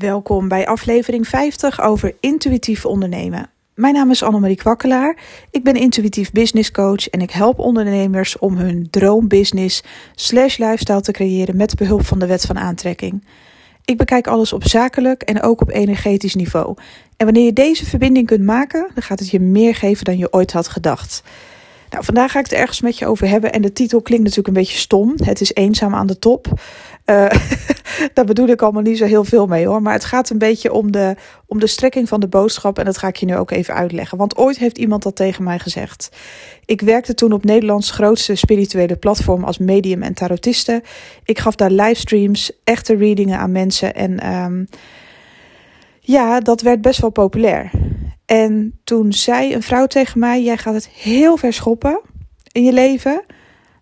Welkom bij aflevering 50 over intuïtief ondernemen. Mijn naam is Annemarie Kwakkelaar. Ik ben intuïtief business coach en ik help ondernemers om hun droombusiness slash lifestyle te creëren met behulp van de wet van aantrekking. Ik bekijk alles op zakelijk en ook op energetisch niveau. En wanneer je deze verbinding kunt maken, dan gaat het je meer geven dan je ooit had gedacht. Nou, vandaag ga ik het ergens met je over hebben en de titel klinkt natuurlijk een beetje stom. Het is eenzaam aan de top. Uh, daar bedoel ik allemaal niet zo heel veel mee hoor. Maar het gaat een beetje om de, om de strekking van de boodschap. En dat ga ik je nu ook even uitleggen. Want ooit heeft iemand dat tegen mij gezegd. Ik werkte toen op Nederlands grootste spirituele platform als medium en tarotiste. Ik gaf daar livestreams, echte readingen aan mensen. En um, ja, dat werd best wel populair. En toen zei een vrouw tegen mij: Jij gaat het heel ver schoppen in je leven.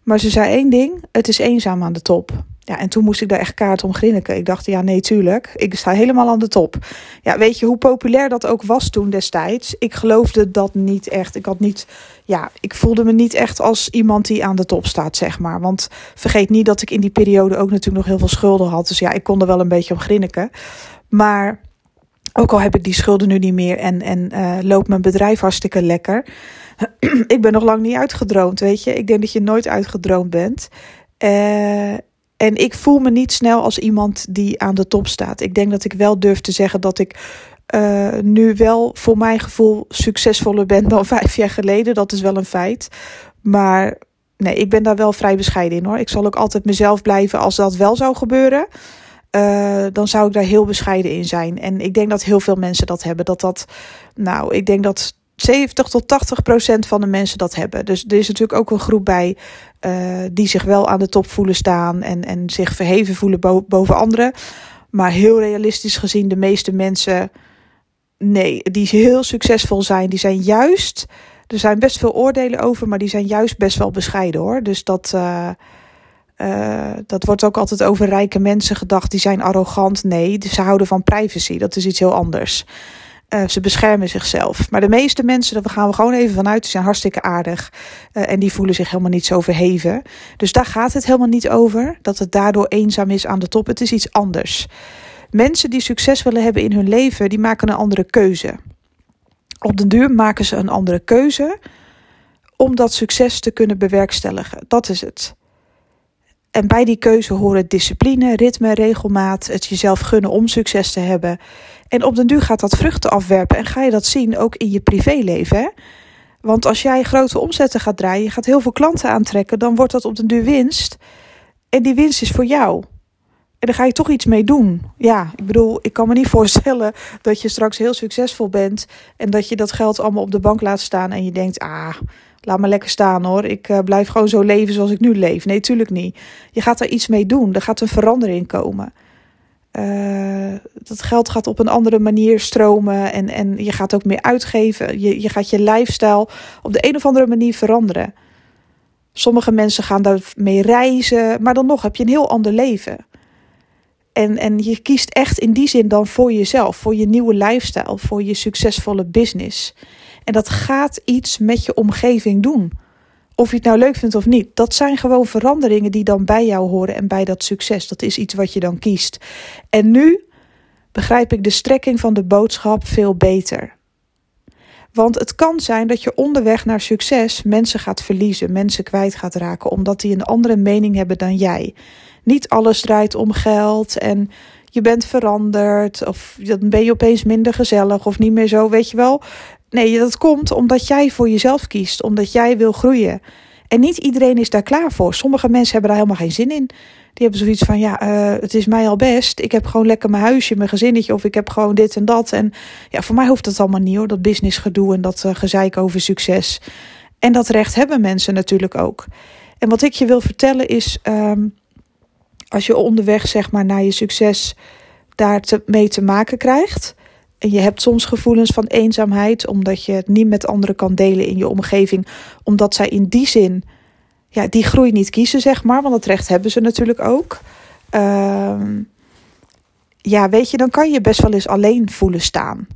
Maar ze zei één ding: Het is eenzaam aan de top. Ja, en toen moest ik daar echt kaart om grinniken. Ik dacht, ja, nee, tuurlijk. Ik sta helemaal aan de top. Ja, weet je hoe populair dat ook was toen destijds? Ik geloofde dat niet echt. Ik had niet, ja, ik voelde me niet echt als iemand die aan de top staat, zeg maar. Want vergeet niet dat ik in die periode ook natuurlijk nog heel veel schulden had. Dus ja, ik kon er wel een beetje om grinniken. Maar ook al heb ik die schulden nu niet meer en, en uh, loopt mijn bedrijf hartstikke lekker. ik ben nog lang niet uitgedroomd, weet je. Ik denk dat je nooit uitgedroomd bent. Uh, en ik voel me niet snel als iemand die aan de top staat. Ik denk dat ik wel durf te zeggen dat ik uh, nu wel voor mijn gevoel succesvoller ben dan vijf jaar geleden. Dat is wel een feit. Maar nee, ik ben daar wel vrij bescheiden in hoor. Ik zal ook altijd mezelf blijven als dat wel zou gebeuren. Uh, dan zou ik daar heel bescheiden in zijn. En ik denk dat heel veel mensen dat hebben. Dat dat, nou, ik denk dat 70 tot 80 procent van de mensen dat hebben. Dus er is natuurlijk ook een groep bij uh, die zich wel aan de top voelen staan en, en zich verheven voelen bo boven anderen. Maar heel realistisch gezien, de meeste mensen, nee, die heel succesvol zijn, die zijn juist. Er zijn best veel oordelen over, maar die zijn juist best wel bescheiden hoor. Dus dat. Uh, uh, dat wordt ook altijd over rijke mensen gedacht, die zijn arrogant. Nee, ze houden van privacy. Dat is iets heel anders. Uh, ze beschermen zichzelf. Maar de meeste mensen, daar gaan we gewoon even vanuit, die zijn hartstikke aardig. Uh, en die voelen zich helemaal niet zo verheven. Dus daar gaat het helemaal niet over. Dat het daardoor eenzaam is aan de top. Het is iets anders. Mensen die succes willen hebben in hun leven, die maken een andere keuze. Op den duur maken ze een andere keuze om dat succes te kunnen bewerkstelligen. Dat is het. En bij die keuze horen discipline, ritme, regelmaat, het jezelf gunnen om succes te hebben. En op den duur gaat dat vruchten afwerpen en ga je dat zien ook in je privéleven. Hè? Want als jij grote omzetten gaat draaien, je gaat heel veel klanten aantrekken, dan wordt dat op den duur winst. En die winst is voor jou. En daar ga je toch iets mee doen. Ja, ik bedoel, ik kan me niet voorstellen dat je straks heel succesvol bent en dat je dat geld allemaal op de bank laat staan en je denkt, ah, laat me lekker staan hoor. Ik uh, blijf gewoon zo leven zoals ik nu leef. Nee, tuurlijk niet. Je gaat er iets mee doen. Er gaat een verandering komen. Uh, dat geld gaat op een andere manier stromen en, en je gaat ook meer uitgeven. Je, je gaat je lifestyle op de een of andere manier veranderen. Sommige mensen gaan daarmee reizen, maar dan nog heb je een heel ander leven. En, en je kiest echt in die zin dan voor jezelf, voor je nieuwe lifestyle, voor je succesvolle business. En dat gaat iets met je omgeving doen. Of je het nou leuk vindt of niet. Dat zijn gewoon veranderingen die dan bij jou horen en bij dat succes. Dat is iets wat je dan kiest. En nu begrijp ik de strekking van de boodschap veel beter. Want het kan zijn dat je onderweg naar succes mensen gaat verliezen, mensen kwijt gaat raken, omdat die een andere mening hebben dan jij. Niet alles draait om geld en je bent veranderd of dan ben je opeens minder gezellig of niet meer zo, weet je wel. Nee, dat komt omdat jij voor jezelf kiest, omdat jij wil groeien. En niet iedereen is daar klaar voor. Sommige mensen hebben daar helemaal geen zin in. Die hebben zoiets van, ja, uh, het is mij al best. Ik heb gewoon lekker mijn huisje, mijn gezinnetje. Of ik heb gewoon dit en dat. En ja, voor mij hoeft dat allemaal niet hoor. Dat businessgedoe en dat uh, gezeik over succes. En dat recht hebben mensen natuurlijk ook. En wat ik je wil vertellen is... Um, als je onderweg zeg maar naar je succes daar mee te maken krijgt... En je hebt soms gevoelens van eenzaamheid, omdat je het niet met anderen kan delen in je omgeving, omdat zij in die zin ja, die groei niet kiezen, zeg maar, want dat recht hebben ze natuurlijk ook. Uh, ja, weet je, dan kan je best wel eens alleen voelen staan.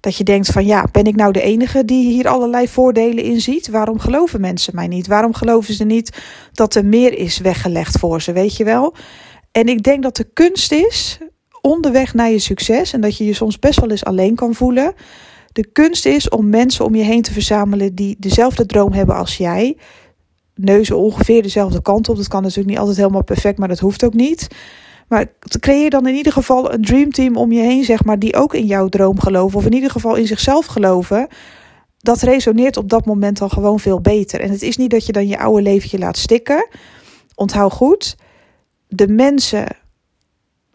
Dat je denkt van ja, ben ik nou de enige die hier allerlei voordelen in ziet? Waarom geloven mensen mij niet? Waarom geloven ze niet dat er meer is weggelegd voor ze, weet je wel? En ik denk dat de kunst is onderweg naar je succes en dat je je soms best wel eens alleen kan voelen. De kunst is om mensen om je heen te verzamelen die dezelfde droom hebben als jij. Neuzen ongeveer dezelfde kant op. Dat kan natuurlijk niet altijd helemaal perfect, maar dat hoeft ook niet. Maar creëer dan in ieder geval een dreamteam om je heen, zeg maar, die ook in jouw droom geloven. Of in ieder geval in zichzelf geloven. Dat resoneert op dat moment al gewoon veel beter. En het is niet dat je dan je oude leventje laat stikken. Onthoud goed, de mensen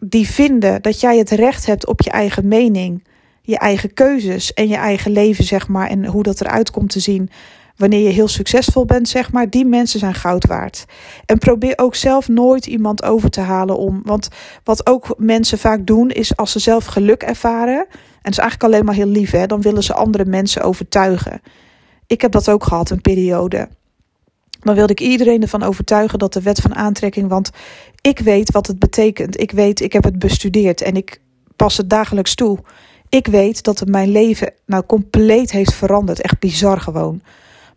die vinden dat jij het recht hebt op je eigen mening, je eigen keuzes en je eigen leven, zeg maar, en hoe dat eruit komt te zien wanneer je heel succesvol bent, zeg maar, die mensen zijn goud waard. En probeer ook zelf nooit iemand over te halen om. Want wat ook mensen vaak doen, is als ze zelf geluk ervaren. En dat is eigenlijk alleen maar heel lief, hè, dan willen ze andere mensen overtuigen. Ik heb dat ook gehad, een periode. Dan wilde ik iedereen ervan overtuigen dat de wet van aantrekking. Want ik weet wat het betekent. Ik weet, ik heb het bestudeerd en ik pas het dagelijks toe. Ik weet dat het mijn leven nou compleet heeft veranderd. Echt bizar gewoon.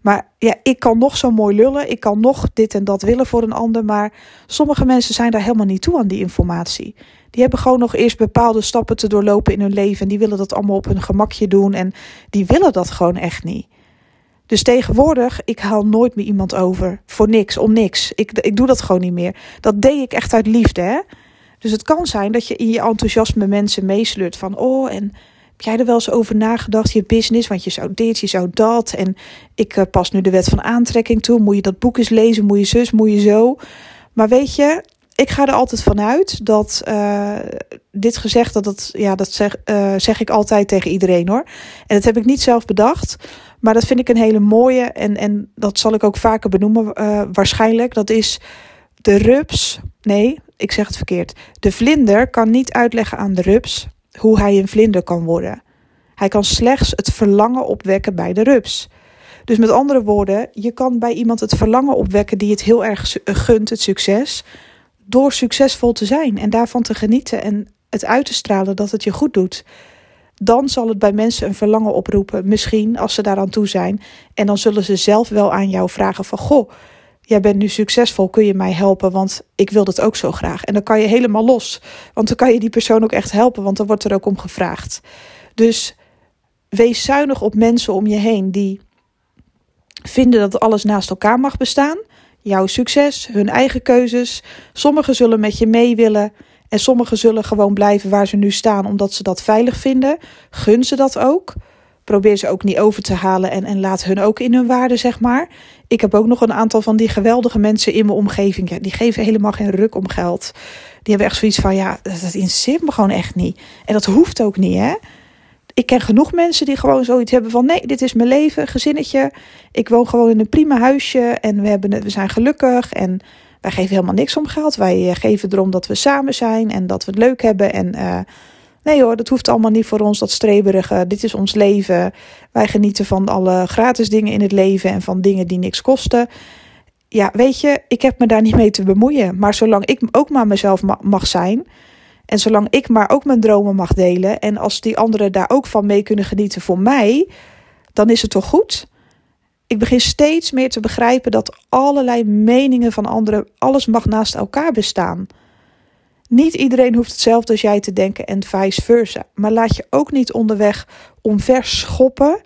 Maar ja, ik kan nog zo mooi lullen. Ik kan nog dit en dat willen voor een ander. Maar sommige mensen zijn daar helemaal niet toe aan die informatie. Die hebben gewoon nog eerst bepaalde stappen te doorlopen in hun leven. En die willen dat allemaal op hun gemakje doen. En die willen dat gewoon echt niet. Dus tegenwoordig, ik haal nooit meer iemand over. Voor niks, om niks. Ik, ik doe dat gewoon niet meer. Dat deed ik echt uit liefde, hè. Dus het kan zijn dat je in je enthousiasme mensen meesleurt van... oh, en heb jij er wel eens over nagedacht, je business? Want je zou dit, je zou dat. En ik uh, pas nu de wet van aantrekking toe. Moet je dat boek eens lezen? Moet je zus? Moet je zo? Maar weet je, ik ga er altijd vanuit dat uh, dit gezegd, dat, dat, ja, dat zeg, uh, zeg ik altijd tegen iedereen hoor. En dat heb ik niet zelf bedacht. Maar dat vind ik een hele mooie. En, en dat zal ik ook vaker benoemen uh, waarschijnlijk. Dat is de rups. Nee, ik zeg het verkeerd. De vlinder kan niet uitleggen aan de rups hoe hij een vlinder kan worden. Hij kan slechts het verlangen opwekken bij de rups. Dus met andere woorden, je kan bij iemand het verlangen opwekken die het heel erg gunt, het succes, door succesvol te zijn en daarvan te genieten en het uit te stralen dat het je goed doet. Dan zal het bij mensen een verlangen oproepen, misschien als ze daaraan toe zijn. En dan zullen ze zelf wel aan jou vragen van, goh, jij bent nu succesvol, kun je mij helpen? Want ik wil dat ook zo graag. En dan kan je helemaal los, want dan kan je die persoon ook echt helpen, want dan wordt er ook om gevraagd. Dus wees zuinig op mensen om je heen die vinden dat alles naast elkaar mag bestaan. Jouw succes, hun eigen keuzes. Sommigen zullen met je mee willen en sommigen zullen gewoon blijven waar ze nu staan omdat ze dat veilig vinden. Gun ze dat ook. Probeer ze ook niet over te halen en, en laat hun ook in hun waarde, zeg maar. Ik heb ook nog een aantal van die geweldige mensen in mijn omgeving. Ja, die geven helemaal geen ruk om geld. Die hebben echt zoiets van, ja, dat interesseert me gewoon echt niet. En dat hoeft ook niet, hè ik ken genoeg mensen die gewoon zoiets hebben van nee, dit is mijn leven, gezinnetje. Ik woon gewoon in een prima huisje en we, hebben, we zijn gelukkig en wij geven helemaal niks om geld. Wij eh, geven erom dat we samen zijn en dat we het leuk hebben. En uh, nee hoor, dat hoeft allemaal niet voor ons, dat streberige. Dit is ons leven. Wij genieten van alle gratis dingen in het leven en van dingen die niks kosten. Ja, weet je, ik heb me daar niet mee te bemoeien. Maar zolang ik ook maar mezelf mag zijn en zolang ik maar ook mijn dromen mag delen en als die anderen daar ook van mee kunnen genieten voor mij, dan is het toch goed? Ik begin steeds meer te begrijpen dat allerlei meningen van anderen, alles mag naast elkaar bestaan. Niet iedereen hoeft hetzelfde als jij te denken en vice versa. Maar laat je ook niet onderweg omverschoppen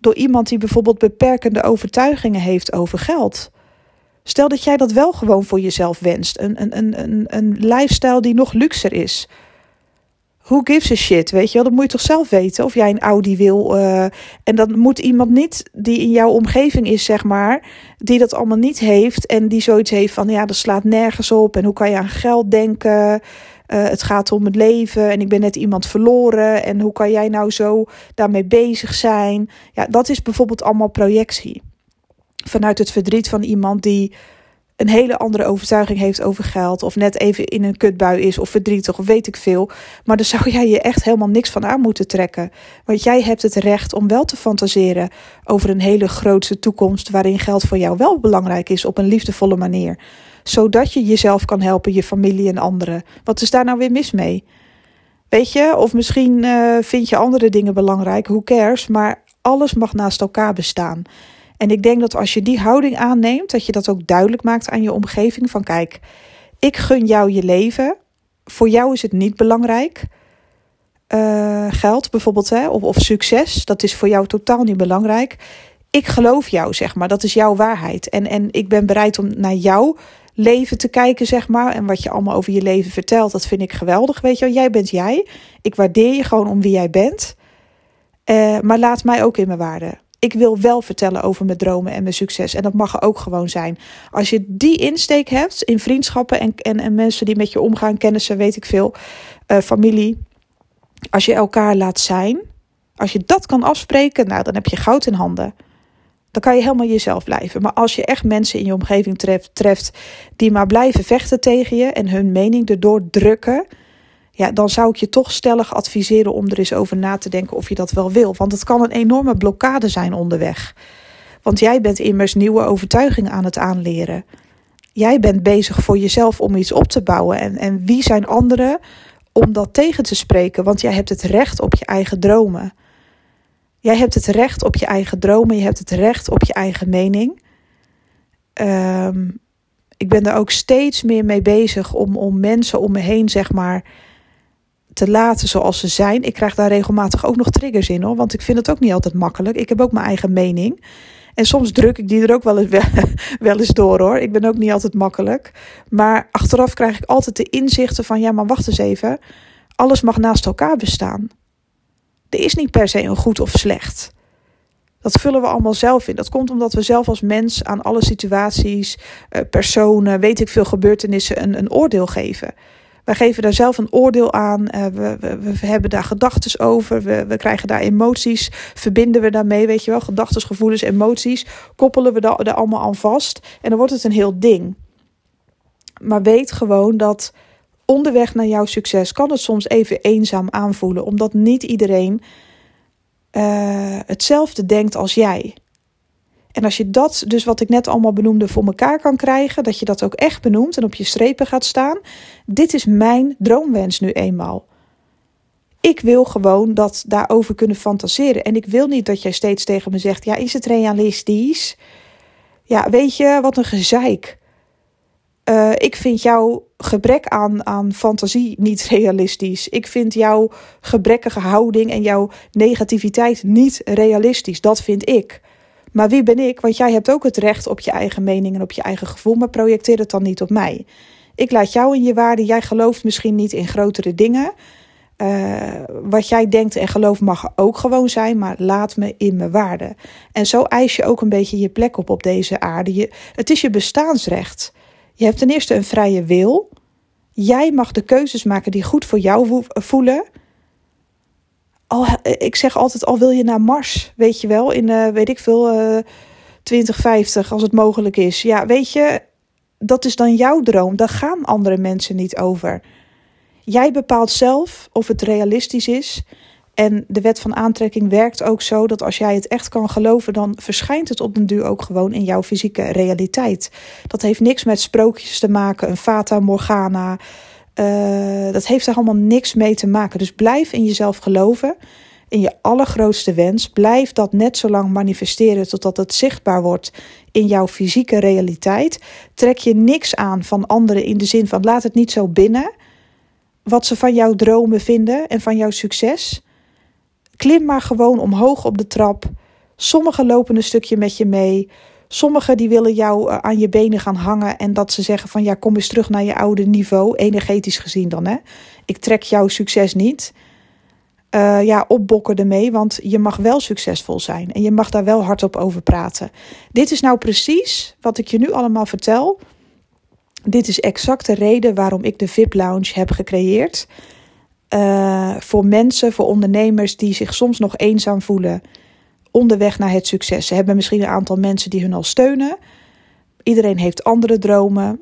door iemand die bijvoorbeeld beperkende overtuigingen heeft over geld. Stel dat jij dat wel gewoon voor jezelf wenst. Een, een, een, een, een lifestyle die nog luxer is. Who gives a shit, weet je wel? Dat moet je toch zelf weten of jij een Audi wil. Uh, en dan moet iemand niet die in jouw omgeving is, zeg maar, die dat allemaal niet heeft en die zoiets heeft van, ja, dat slaat nergens op en hoe kan je aan geld denken? Uh, het gaat om het leven en ik ben net iemand verloren en hoe kan jij nou zo daarmee bezig zijn? Ja, dat is bijvoorbeeld allemaal projectie vanuit het verdriet van iemand die een hele andere overtuiging heeft over geld. Of net even in een kutbui is of verdrietig of weet ik veel. Maar daar zou jij je echt helemaal niks van aan moeten trekken. Want jij hebt het recht om wel te fantaseren over een hele grootse toekomst. waarin geld voor jou wel belangrijk is op een liefdevolle manier. Zodat je jezelf kan helpen, je familie en anderen. Wat is daar nou weer mis mee? Weet je, of misschien uh, vind je andere dingen belangrijk, who cares. Maar alles mag naast elkaar bestaan. En ik denk dat als je die houding aanneemt, dat je dat ook duidelijk maakt aan je omgeving. Van kijk, ik gun jou je leven. voor jou is het niet belangrijk. Uh, geld bijvoorbeeld, hè, of, of succes, dat is voor jou totaal niet belangrijk. Ik geloof jou, zeg maar. Dat is jouw waarheid. En, en ik ben bereid om naar jouw leven te kijken, zeg maar. En wat je allemaal over je leven vertelt, dat vind ik geweldig. Weet je jij bent jij. Ik waardeer je gewoon om wie jij bent. Uh, maar laat mij ook in mijn waarde. Ik wil wel vertellen over mijn dromen en mijn succes. En dat mag er ook gewoon zijn. Als je die insteek hebt in vriendschappen en, en, en mensen die met je omgaan, kennissen, weet ik veel, uh, familie. Als je elkaar laat zijn, als je dat kan afspreken, nou dan heb je goud in handen. Dan kan je helemaal jezelf blijven. Maar als je echt mensen in je omgeving treft, treft die maar blijven vechten tegen je en hun mening erdoor drukken, ja, dan zou ik je toch stellig adviseren om er eens over na te denken of je dat wel wil. Want het kan een enorme blokkade zijn onderweg. Want jij bent immers nieuwe overtuigingen aan het aanleren. Jij bent bezig voor jezelf om iets op te bouwen. En, en wie zijn anderen om dat tegen te spreken? Want jij hebt het recht op je eigen dromen. Jij hebt het recht op je eigen dromen. Je hebt het recht op je eigen mening. Um, ik ben er ook steeds meer mee bezig om, om mensen om me heen, zeg maar te laten zoals ze zijn. Ik krijg daar regelmatig ook nog triggers in hoor, want ik vind het ook niet altijd makkelijk. Ik heb ook mijn eigen mening. En soms druk ik die er ook wel eens, wel eens door hoor. Ik ben ook niet altijd makkelijk. Maar achteraf krijg ik altijd de inzichten van: ja, maar wacht eens even. Alles mag naast elkaar bestaan. Er is niet per se een goed of slecht. Dat vullen we allemaal zelf in. Dat komt omdat we zelf als mens aan alle situaties, eh, personen, weet ik veel gebeurtenissen een, een oordeel geven. Wij geven daar zelf een oordeel aan. Uh, we, we, we, hebben daar gedachten over. We, we krijgen daar emoties. Verbinden we daarmee, weet je wel. Gedachten, gevoelens, emoties. Koppelen we daar, allemaal aan vast. En dan wordt het een heel ding. Maar weet gewoon dat onderweg naar jouw succes kan het soms even eenzaam aanvoelen. Omdat niet iedereen uh, hetzelfde denkt als jij. En als je dat, dus wat ik net allemaal benoemde, voor elkaar kan krijgen, dat je dat ook echt benoemt en op je strepen gaat staan. Dit is mijn droomwens nu eenmaal. Ik wil gewoon dat daarover kunnen fantaseren. En ik wil niet dat jij steeds tegen me zegt: Ja, is het realistisch? Ja, weet je, wat een gezeik. Uh, ik vind jouw gebrek aan, aan fantasie niet realistisch. Ik vind jouw gebrekkige houding en jouw negativiteit niet realistisch. Dat vind ik. Maar wie ben ik? Want jij hebt ook het recht op je eigen mening en op je eigen gevoel, maar projecteer het dan niet op mij. Ik laat jou in je waarde. Jij gelooft misschien niet in grotere dingen. Uh, wat jij denkt en gelooft mag ook gewoon zijn, maar laat me in mijn waarde. En zo eis je ook een beetje je plek op op deze aarde. Je, het is je bestaansrecht. Je hebt ten eerste een vrije wil. Jij mag de keuzes maken die goed voor jou voelen al, ik zeg altijd, al wil je naar Mars, weet je wel, in, uh, weet ik veel, uh, 2050, als het mogelijk is. Ja, weet je, dat is dan jouw droom. Daar gaan andere mensen niet over. Jij bepaalt zelf of het realistisch is. En de wet van aantrekking werkt ook zo dat als jij het echt kan geloven, dan verschijnt het op den duur ook gewoon in jouw fysieke realiteit. Dat heeft niks met sprookjes te maken, een fata morgana. Uh, dat heeft er allemaal niks mee te maken. Dus blijf in jezelf geloven. In je allergrootste wens. Blijf dat net zo lang manifesteren totdat het zichtbaar wordt in jouw fysieke realiteit. Trek je niks aan van anderen in de zin van laat het niet zo binnen. Wat ze van jouw dromen vinden en van jouw succes. Klim maar gewoon omhoog op de trap. Sommigen lopen een stukje met je mee. Sommigen die willen jou eh, aan je benen gaan hangen en dat ze zeggen van ja, kom eens terug naar je oude niveau, energetisch gezien dan hè. Ik trek jouw succes niet. Uh, ja, opbokken ermee, want je mag wel succesvol zijn en je mag daar wel hardop over praten. Dit is nou precies wat ik je nu allemaal vertel. Dit is exact de reden waarom ik de VIP Lounge heb gecreëerd. Uh, voor mensen, voor ondernemers die zich soms nog eenzaam voelen onderweg naar het succes. Ze hebben misschien een aantal mensen die hun al steunen. Iedereen heeft andere dromen.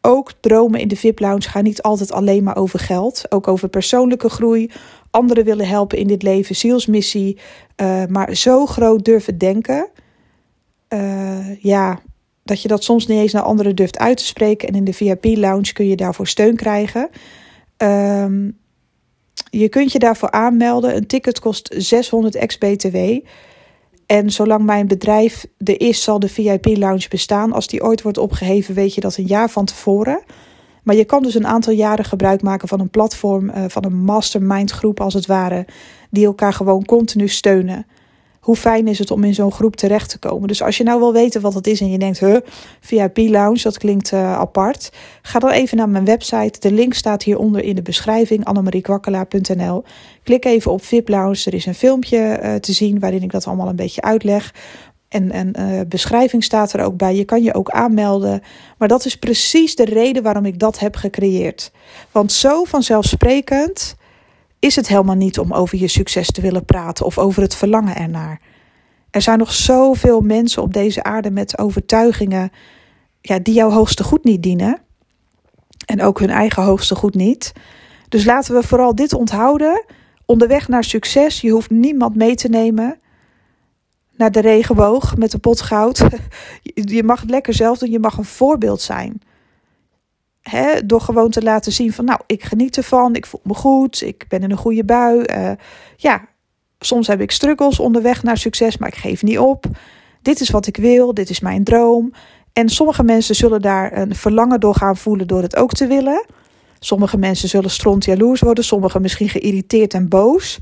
Ook dromen in de VIP Lounge gaan niet altijd alleen maar over geld. Ook over persoonlijke groei. Anderen willen helpen in dit leven, zielsmissie. Uh, maar zo groot durven denken. Uh, ja, dat je dat soms niet eens naar anderen durft uit te spreken. En in de VIP Lounge kun je daarvoor steun krijgen. Um, je kunt je daarvoor aanmelden. Een ticket kost 600 ex-BTW. En zolang mijn bedrijf er is, zal de VIP-lounge bestaan. Als die ooit wordt opgeheven, weet je dat een jaar van tevoren. Maar je kan dus een aantal jaren gebruik maken van een platform, uh, van een mastermind groep als het ware, die elkaar gewoon continu steunen. Hoe fijn is het om in zo'n groep terecht te komen? Dus als je nou wil weten wat het is en je denkt, huh, VIP Lounge, dat klinkt uh, apart. Ga dan even naar mijn website. De link staat hieronder in de beschrijving, annemariekwakkelaar.nl. Klik even op VIP Lounge. Er is een filmpje uh, te zien waarin ik dat allemaal een beetje uitleg. En, en uh, beschrijving staat er ook bij. Je kan je ook aanmelden. Maar dat is precies de reden waarom ik dat heb gecreëerd. Want zo vanzelfsprekend is het helemaal niet om over je succes te willen praten of over het verlangen ernaar. Er zijn nog zoveel mensen op deze aarde met overtuigingen ja, die jouw hoogste goed niet dienen. En ook hun eigen hoogste goed niet. Dus laten we vooral dit onthouden. Onderweg naar succes, je hoeft niemand mee te nemen naar de regenboog met de pot goud. Je mag het lekker zelf doen, je mag een voorbeeld zijn. Door gewoon te laten zien van, nou, ik geniet ervan, ik voel me goed, ik ben in een goede bui. Uh, ja, soms heb ik struggles onderweg naar succes, maar ik geef niet op. Dit is wat ik wil, dit is mijn droom. En sommige mensen zullen daar een verlangen door gaan voelen door het ook te willen. Sommige mensen zullen stront jaloers worden, sommigen misschien geïrriteerd en boos.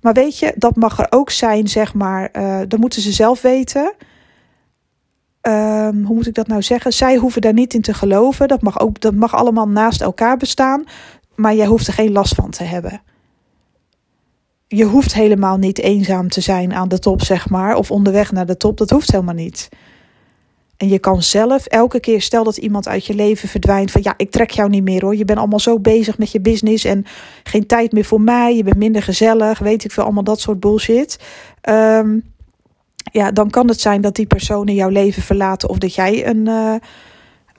Maar weet je, dat mag er ook zijn, zeg maar. Uh, dat moeten ze zelf weten. Um, hoe moet ik dat nou zeggen? Zij hoeven daar niet in te geloven. Dat mag, ook, dat mag allemaal naast elkaar bestaan. Maar jij hoeft er geen last van te hebben. Je hoeft helemaal niet eenzaam te zijn aan de top, zeg maar. Of onderweg naar de top. Dat hoeft helemaal niet. En je kan zelf elke keer, stel dat iemand uit je leven verdwijnt, van ja, ik trek jou niet meer hoor. Je bent allemaal zo bezig met je business en geen tijd meer voor mij. Je bent minder gezellig, weet ik veel, allemaal dat soort bullshit. Um, ja, dan kan het zijn dat die personen jouw leven verlaten of dat jij een, uh,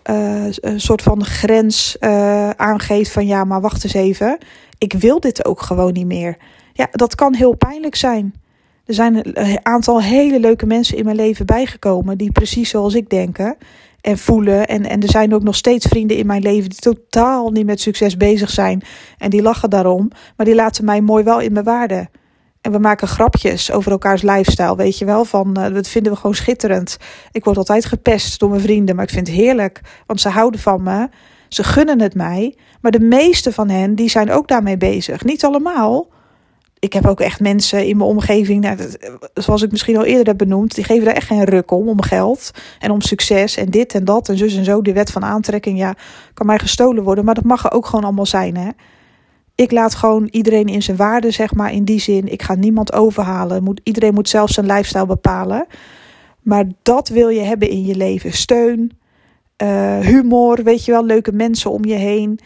uh, een soort van grens uh, aangeeft van ja, maar wacht eens even. Ik wil dit ook gewoon niet meer. Ja, dat kan heel pijnlijk zijn. Er zijn een aantal hele leuke mensen in mijn leven bijgekomen die precies zoals ik denken en voelen. En, en er zijn ook nog steeds vrienden in mijn leven die totaal niet met succes bezig zijn. En die lachen daarom, maar die laten mij mooi wel in mijn waarde. En we maken grapjes over elkaars lifestyle, weet je wel. Van, uh, dat vinden we gewoon schitterend. Ik word altijd gepest door mijn vrienden, maar ik vind het heerlijk. Want ze houden van me. Ze gunnen het mij. Maar de meeste van hen, die zijn ook daarmee bezig. Niet allemaal ik heb ook echt mensen in mijn omgeving, nou, zoals ik misschien al eerder heb benoemd, die geven er echt geen ruk om, om geld en om succes en dit en dat en zus en zo. De wet van aantrekking, ja, kan mij gestolen worden, maar dat mag er ook gewoon allemaal zijn, hè. Ik laat gewoon iedereen in zijn waarde, zeg maar, in die zin. Ik ga niemand overhalen. Moet, iedereen moet zelf zijn lifestyle bepalen. Maar dat wil je hebben in je leven. Steun, uh, humor, weet je wel, leuke mensen om je heen.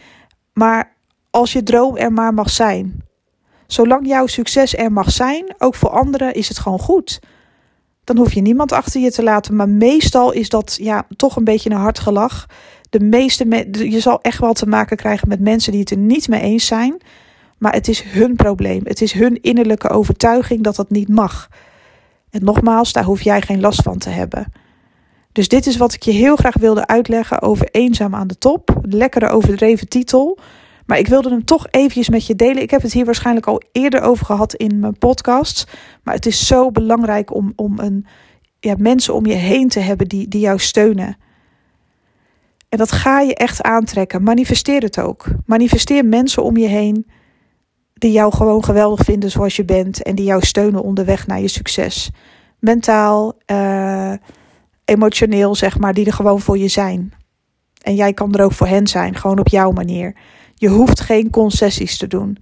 Maar als je droom er maar mag zijn, Zolang jouw succes er mag zijn, ook voor anderen, is het gewoon goed. Dan hoef je niemand achter je te laten. Maar meestal is dat ja, toch een beetje een hard gelach. De meeste je zal echt wel te maken krijgen met mensen die het er niet mee eens zijn. Maar het is hun probleem. Het is hun innerlijke overtuiging dat dat niet mag. En nogmaals, daar hoef jij geen last van te hebben. Dus dit is wat ik je heel graag wilde uitleggen over Eenzaam aan de Top. Lekkere overdreven titel. Maar ik wilde hem toch eventjes met je delen. Ik heb het hier waarschijnlijk al eerder over gehad in mijn podcast. Maar het is zo belangrijk om, om een, ja, mensen om je heen te hebben die, die jou steunen. En dat ga je echt aantrekken. Manifesteer het ook. Manifesteer mensen om je heen die jou gewoon geweldig vinden zoals je bent. En die jou steunen onderweg naar je succes. Mentaal, uh, emotioneel, zeg maar, die er gewoon voor je zijn. En jij kan er ook voor hen zijn, gewoon op jouw manier. Je hoeft geen concessies te doen.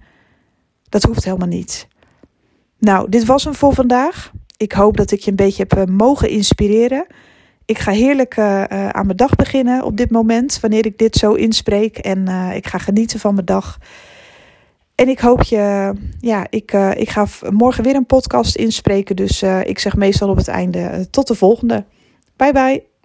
Dat hoeft helemaal niet. Nou, dit was hem voor vandaag. Ik hoop dat ik je een beetje heb eh, mogen inspireren. Ik ga heerlijk uh, aan mijn dag beginnen op dit moment, wanneer ik dit zo inspreek. En uh, ik ga genieten van mijn dag. En ik hoop je, ja, ik, ik ga morgen weer een podcast inspreken. Dus ik zeg meestal op het einde tot de volgende. Bye bye.